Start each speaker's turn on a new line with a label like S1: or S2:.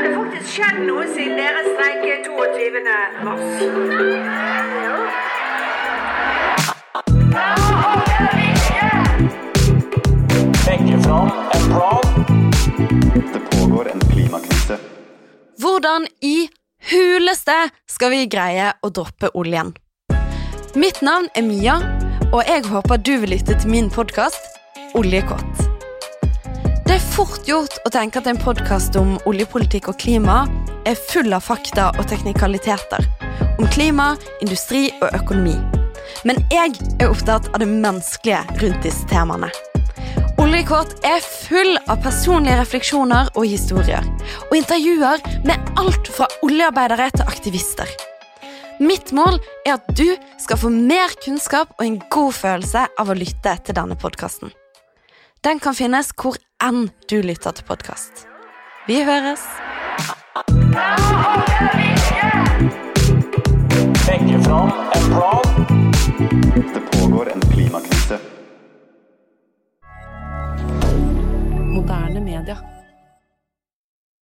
S1: har det faktisk skjedd noe siden dere streiket 22. mars.
S2: Legge fram en plan.
S3: Det pågår en klimakrise.
S4: Hvordan i huleste skal vi greie å droppe oljen? Mitt navn er Mia, og jeg håper du vil lytte til min podkast Oljekåt. Det er fort gjort å tenke at en podkast om oljepolitikk og klima er full av fakta og teknikaliteter. Om klima, industri og økonomi. Men jeg er opptatt av det menneskelige rundt disse temaene. Oljekort er full av personlige refleksjoner og historier. Og intervjuer med alt fra oljearbeidere til aktivister. Mitt mål er at du skal få mer kunnskap og en god følelse av å lytte til denne podkasten. Den kan finnes hvor enn du lytter til podkast. Vi høres!
S2: Legge fram en plan.
S3: Det pågår en klimakrise.
S4: Moderne media.